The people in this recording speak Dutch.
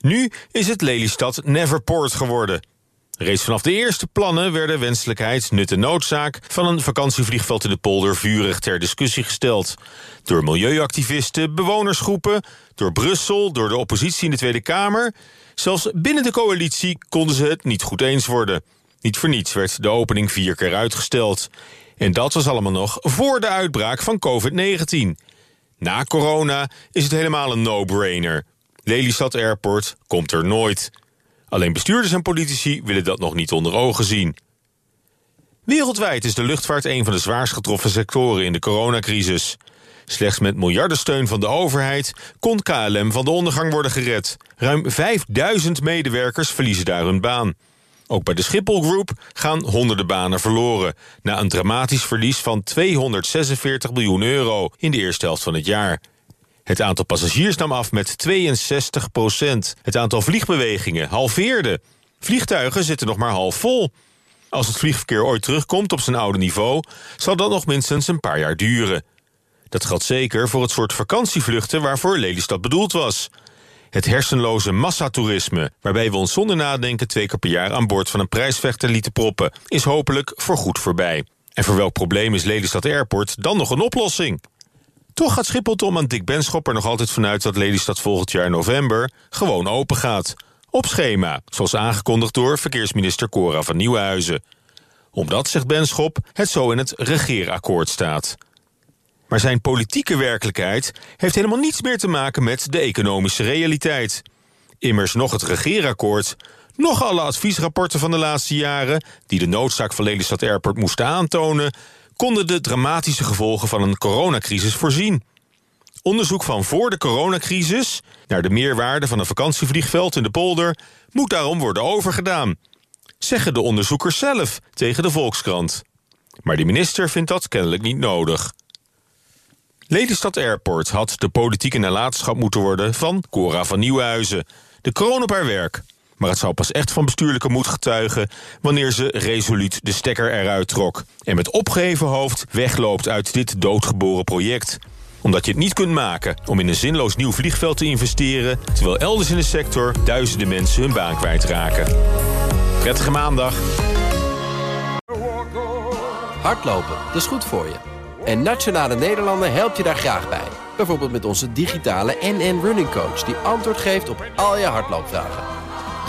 Nu is het Lelystad Neverport geworden. Reeds vanaf de eerste plannen werden wenselijkheid, nut en noodzaak... van een vakantievliegveld in de polder vurig ter discussie gesteld. Door milieuactivisten, bewonersgroepen, door Brussel... door de oppositie in de Tweede Kamer. Zelfs binnen de coalitie konden ze het niet goed eens worden. Niet voor niets werd de opening vier keer uitgesteld. En dat was allemaal nog voor de uitbraak van COVID-19. Na corona is het helemaal een no-brainer. Lelystad Airport komt er nooit. Alleen bestuurders en politici willen dat nog niet onder ogen zien. Wereldwijd is de luchtvaart een van de zwaarst getroffen sectoren in de coronacrisis. Slechts met miljardensteun van de overheid kon KLM van de ondergang worden gered. Ruim 5000 medewerkers verliezen daar hun baan. Ook bij de Schiphol Group gaan honderden banen verloren... na een dramatisch verlies van 246 miljoen euro in de eerste helft van het jaar. Het aantal passagiers nam af met 62 procent. Het aantal vliegbewegingen halveerde. Vliegtuigen zitten nog maar half vol. Als het vliegverkeer ooit terugkomt op zijn oude niveau... zal dat nog minstens een paar jaar duren. Dat geldt zeker voor het soort vakantievluchten... waarvoor Lelystad bedoeld was. Het hersenloze massatoerisme, waarbij we ons zonder nadenken... twee keer per jaar aan boord van een prijsvechter lieten proppen... is hopelijk voorgoed voorbij. En voor welk probleem is Lelystad Airport dan nog een oplossing? Toch gaat Schiphol Tom aan Dick Benschop er nog altijd vanuit... dat Lelystad volgend jaar november gewoon open gaat. Op schema, zoals aangekondigd door verkeersminister Cora van Nieuwenhuizen. Omdat, zegt Benschop, het zo in het regeerakkoord staat. Maar zijn politieke werkelijkheid heeft helemaal niets meer te maken met de economische realiteit. Immers nog het regeerakkoord, nog alle adviesrapporten van de laatste jaren... die de noodzaak van Lelystad Airport moesten aantonen... konden de dramatische gevolgen van een coronacrisis voorzien. Onderzoek van voor de coronacrisis naar de meerwaarde van een vakantievliegveld in de polder... moet daarom worden overgedaan. Zeggen de onderzoekers zelf tegen de Volkskrant. Maar de minister vindt dat kennelijk niet nodig. Lelystad Airport had de politieke nalatenschap moeten worden van Cora van Nieuwenhuizen. De kroon op haar werk. Maar het zou pas echt van bestuurlijke moed getuigen... wanneer ze resoluut de stekker eruit trok... en met opgeheven hoofd wegloopt uit dit doodgeboren project. Omdat je het niet kunt maken om in een zinloos nieuw vliegveld te investeren... terwijl elders in de sector duizenden mensen hun baan kwijtraken. Prettige maandag. Hardlopen, dat is goed voor je. En Nationale Nederlanden helpt je daar graag bij. Bijvoorbeeld met onze digitale NN Running Coach... die antwoord geeft op al je hardloopvragen.